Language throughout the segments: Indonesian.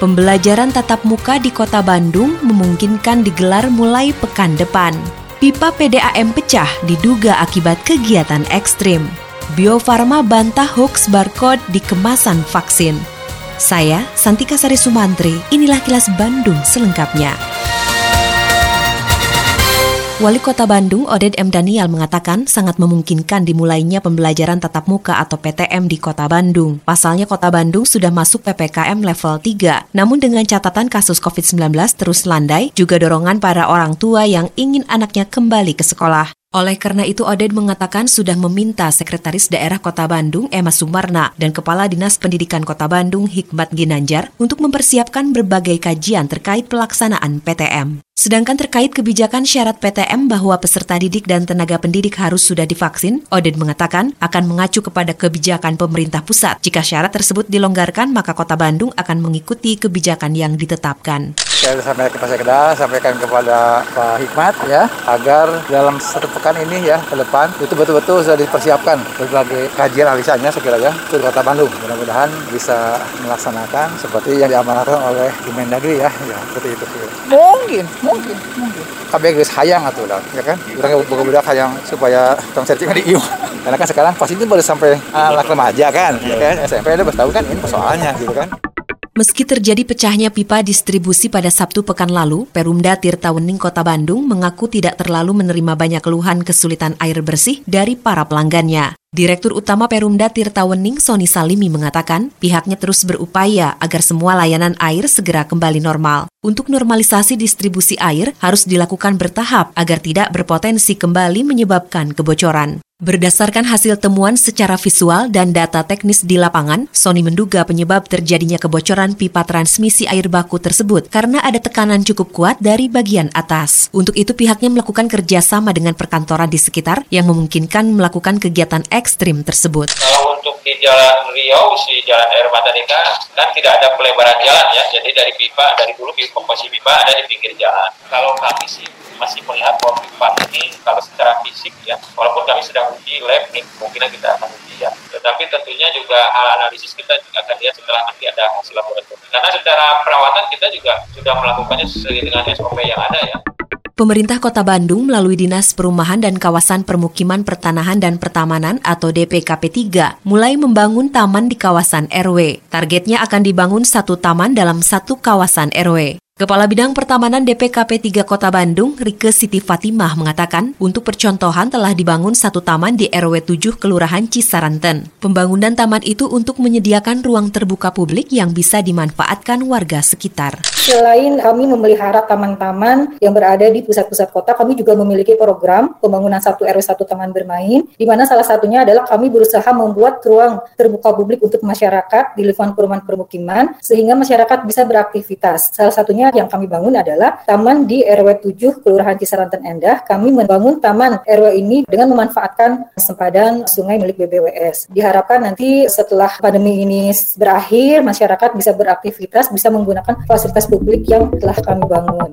Pembelajaran tatap muka di Kota Bandung memungkinkan digelar mulai pekan depan. Pipa PDAM pecah diduga akibat kegiatan ekstrim. Bio Farma bantah hoax barcode di kemasan vaksin. Saya, Santika Sari Sumantri, inilah kilas Bandung selengkapnya. Wali Kota Bandung, Oded M. Daniel mengatakan sangat memungkinkan dimulainya pembelajaran tatap muka atau PTM di Kota Bandung. Pasalnya Kota Bandung sudah masuk PPKM level 3. Namun dengan catatan kasus COVID-19 terus landai, juga dorongan para orang tua yang ingin anaknya kembali ke sekolah. Oleh karena itu, Oded mengatakan sudah meminta Sekretaris Daerah Kota Bandung, Emma Sumarna, dan Kepala Dinas Pendidikan Kota Bandung, Hikmat Ginanjar, untuk mempersiapkan berbagai kajian terkait pelaksanaan PTM. Sedangkan terkait kebijakan syarat PTM bahwa peserta didik dan tenaga pendidik harus sudah divaksin, Oded mengatakan akan mengacu kepada kebijakan pemerintah pusat. Jika syarat tersebut dilonggarkan, maka Kota Bandung akan mengikuti kebijakan yang ditetapkan. Saya sampaikan kepada Sekda, sampaikan kepada Pak Hikmat ya, agar dalam satu pekan ini ya ke depan itu betul-betul sudah dipersiapkan berbagai kajian alisanya sekiranya ke Kota Bandung. Mudah-mudahan bisa melaksanakan seperti yang diamanatkan oleh Kemendagri ya, ya seperti itu. Mungkin, mungkin, mungkin. KBG hayang atau lah, ya kan? Orang buka hayang supaya tong sertifikat di IU. Karena kan sekarang pasti itu baru sampai anak remaja kan, ya kan? SMP udah tahu kan ini persoalannya gitu kan. Meski terjadi pecahnya pipa distribusi pada Sabtu pekan lalu, Perumda Tirtawening Kota Bandung mengaku tidak terlalu menerima banyak keluhan kesulitan air bersih dari para pelanggannya. Direktur Utama Perumda Tirtawening Soni Salimi mengatakan pihaknya terus berupaya agar semua layanan air segera kembali normal. Untuk normalisasi distribusi air harus dilakukan bertahap agar tidak berpotensi kembali menyebabkan kebocoran. Berdasarkan hasil temuan secara visual dan data teknis di lapangan, Sony menduga penyebab terjadinya kebocoran pipa transmisi air baku tersebut karena ada tekanan cukup kuat dari bagian atas. Untuk itu pihaknya melakukan kerjasama dengan perkantoran di sekitar yang memungkinkan melakukan kegiatan ekstrim tersebut. Kalau untuk di Jalan Riau, si Jalan Air Matadeka, kan tidak ada pelebaran jalan ya, jadi dari pipa, dari dulu posisi pipa ada di pinggir jalan. Kalau kami sih masih melihat bahwa pipa ini kalau secara fisik ya, walaupun kami sedang uji lab nih, mungkin kita akan uji ya. Tetapi tentunya juga hal analisis kita juga akan lihat setelah nanti ada hasil laboratorium. Karena secara perawatan kita juga sudah melakukannya sesuai dengan SOP yang ada ya. Pemerintah Kota Bandung melalui Dinas Perumahan dan Kawasan Permukiman Pertanahan dan Pertamanan atau DPKP 3 mulai membangun taman di kawasan RW. Targetnya akan dibangun satu taman dalam satu kawasan RW. Kepala Bidang Pertamanan DPKP 3 Kota Bandung, Rike Siti Fatimah mengatakan, untuk percontohan telah dibangun satu taman di RW 7 Kelurahan Cisaranten. Pembangunan taman itu untuk menyediakan ruang terbuka publik yang bisa dimanfaatkan warga sekitar. Selain kami memelihara taman-taman yang berada di pusat-pusat kota, kami juga memiliki program pembangunan satu RW 1 taman bermain, di mana salah satunya adalah kami berusaha membuat ruang terbuka publik untuk masyarakat di lingkungan perumahan permukiman, sehingga masyarakat bisa beraktivitas. Salah satunya yang kami bangun adalah taman di RW 7 Kelurahan Cisaranten Endah. Kami membangun taman RW ini dengan memanfaatkan sempadan sungai milik BBWS. Diharapkan nanti setelah pandemi ini berakhir, masyarakat bisa beraktivitas, bisa menggunakan fasilitas publik yang telah kami bangun.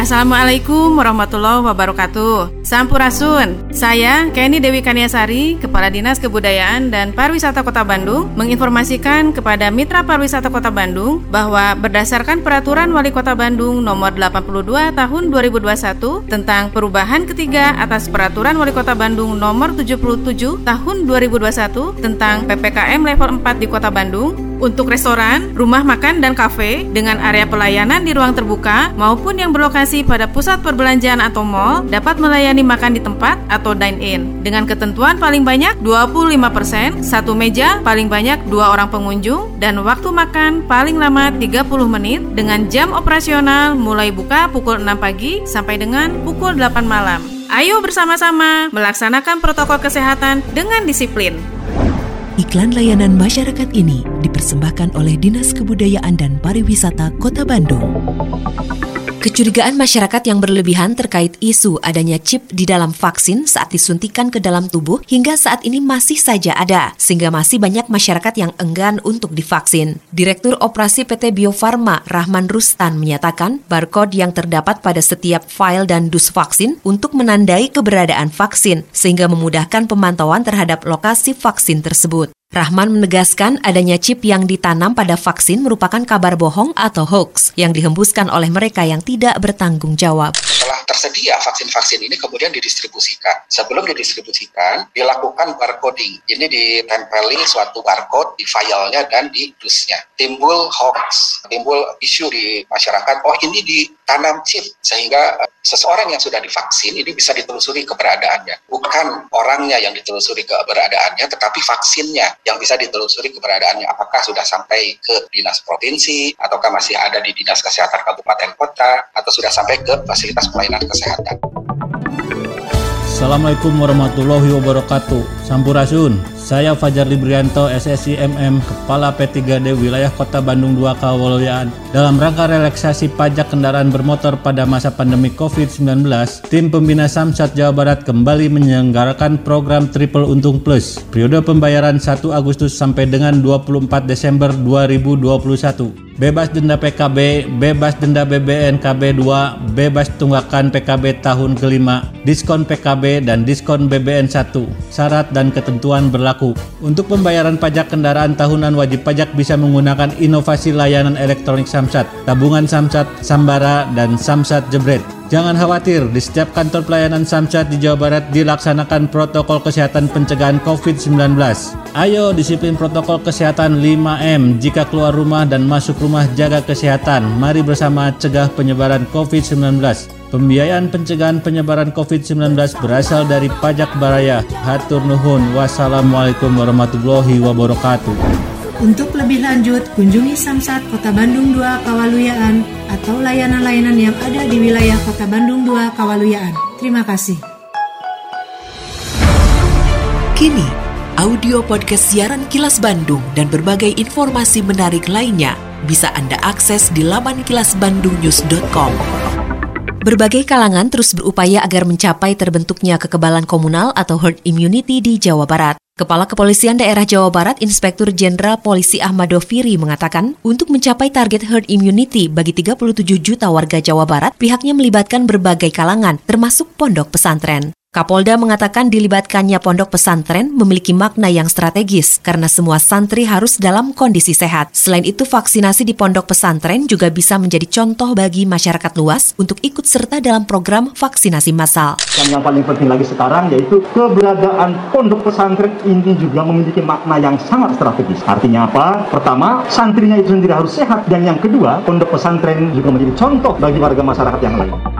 Assalamualaikum warahmatullahi wabarakatuh. Sampurasun. Saya Kenny Dewi Kaniasari, Kepala Dinas Kebudayaan dan Pariwisata Kota Bandung, menginformasikan kepada Mitra Pariwisata Kota Bandung bahwa berdasarkan Peraturan Wali Kota Bandung Nomor 82 Tahun 2021 tentang perubahan ketiga atas Peraturan Wali Kota Bandung Nomor 77 Tahun 2021 tentang PPKM level 4 di Kota Bandung, untuk restoran, rumah makan, dan kafe dengan area pelayanan di ruang terbuka maupun yang berlokasi pada pusat perbelanjaan atau mall dapat melayani makan di tempat atau dine-in dengan ketentuan paling banyak 25%, satu meja paling banyak dua orang pengunjung, dan waktu makan paling lama 30 menit dengan jam operasional mulai buka pukul 6 pagi sampai dengan pukul 8 malam. Ayo bersama-sama melaksanakan protokol kesehatan dengan disiplin. Iklan layanan masyarakat ini dipersembahkan oleh Dinas Kebudayaan dan Pariwisata Kota Bandung. Kecurigaan masyarakat yang berlebihan terkait isu adanya chip di dalam vaksin saat disuntikan ke dalam tubuh hingga saat ini masih saja ada, sehingga masih banyak masyarakat yang enggan untuk divaksin. Direktur Operasi PT Bio Farma, Rahman Rustan, menyatakan barcode yang terdapat pada setiap file dan dus vaksin untuk menandai keberadaan vaksin, sehingga memudahkan pemantauan terhadap lokasi vaksin tersebut. Rahman menegaskan adanya chip yang ditanam pada vaksin merupakan kabar bohong atau hoax yang dihembuskan oleh mereka yang tidak bertanggung jawab. Setelah tersedia vaksin-vaksin ini kemudian didistribusikan. Sebelum didistribusikan, dilakukan barcoding. Ini ditempeli suatu barcode di filenya dan di dusnya. Timbul hoax, timbul isu di masyarakat, oh ini ditanam chip sehingga eh, seseorang yang sudah divaksin ini bisa ditelusuri keberadaannya. Bukan orangnya yang ditelusuri keberadaannya, tetapi vaksinnya yang bisa ditelusuri keberadaannya apakah sudah sampai ke dinas provinsi ataukah masih ada di dinas kesehatan kabupaten kota atau sudah sampai ke fasilitas pelayanan kesehatan. Assalamualaikum warahmatullahi wabarakatuh. Sampurasun. Saya Fajar Librianto, SSI MM, Kepala P3D Wilayah Kota Bandung 2 Kawalyaan. Dalam rangka relaksasi pajak kendaraan bermotor pada masa pandemi COVID-19, tim pembina Samsat Jawa Barat kembali menyelenggarakan program Triple Untung Plus. Periode pembayaran 1 Agustus sampai dengan 24 Desember 2021 bebas denda PKB, bebas denda BBN KB2, bebas tunggakan PKB tahun kelima, diskon PKB dan diskon BBN 1. Syarat dan ketentuan berlaku. Untuk pembayaran pajak kendaraan tahunan wajib pajak bisa menggunakan inovasi layanan elektronik Samsat, tabungan Samsat, Sambara, dan Samsat Jebret. Jangan khawatir, di setiap kantor pelayanan Samsat di Jawa Barat dilaksanakan protokol kesehatan pencegahan COVID-19. Ayo disiplin protokol kesehatan 5M. Jika keluar rumah dan masuk rumah jaga kesehatan. Mari bersama cegah penyebaran COVID-19. Pembiayaan pencegahan penyebaran COVID-19 berasal dari pajak baraya. Hatur nuhun. Wassalamualaikum warahmatullahi wabarakatuh. Untuk lebih lanjut, kunjungi Samsat Kota Bandung 2 Kawaluyaan atau layanan-layanan yang ada di wilayah Kota Bandung 2 Kawaluyaan. Terima kasih. Kini, audio podcast siaran Kilas Bandung dan berbagai informasi menarik lainnya bisa Anda akses di laman kilasbandungnews.com. Berbagai kalangan terus berupaya agar mencapai terbentuknya kekebalan komunal atau herd immunity di Jawa Barat. Kepala Kepolisian Daerah Jawa Barat Inspektur Jenderal Polisi Ahmad Doviri mengatakan, untuk mencapai target herd immunity bagi 37 juta warga Jawa Barat, pihaknya melibatkan berbagai kalangan, termasuk pondok pesantren. Kapolda mengatakan dilibatkannya pondok pesantren memiliki makna yang strategis karena semua santri harus dalam kondisi sehat. Selain itu, vaksinasi di pondok pesantren juga bisa menjadi contoh bagi masyarakat luas untuk ikut serta dalam program vaksinasi massal. Dan yang paling penting lagi sekarang yaitu keberadaan pondok pesantren ini juga memiliki makna yang sangat strategis. Artinya apa? Pertama, santrinya itu sendiri harus sehat dan yang kedua, pondok pesantren juga menjadi contoh bagi warga masyarakat yang lain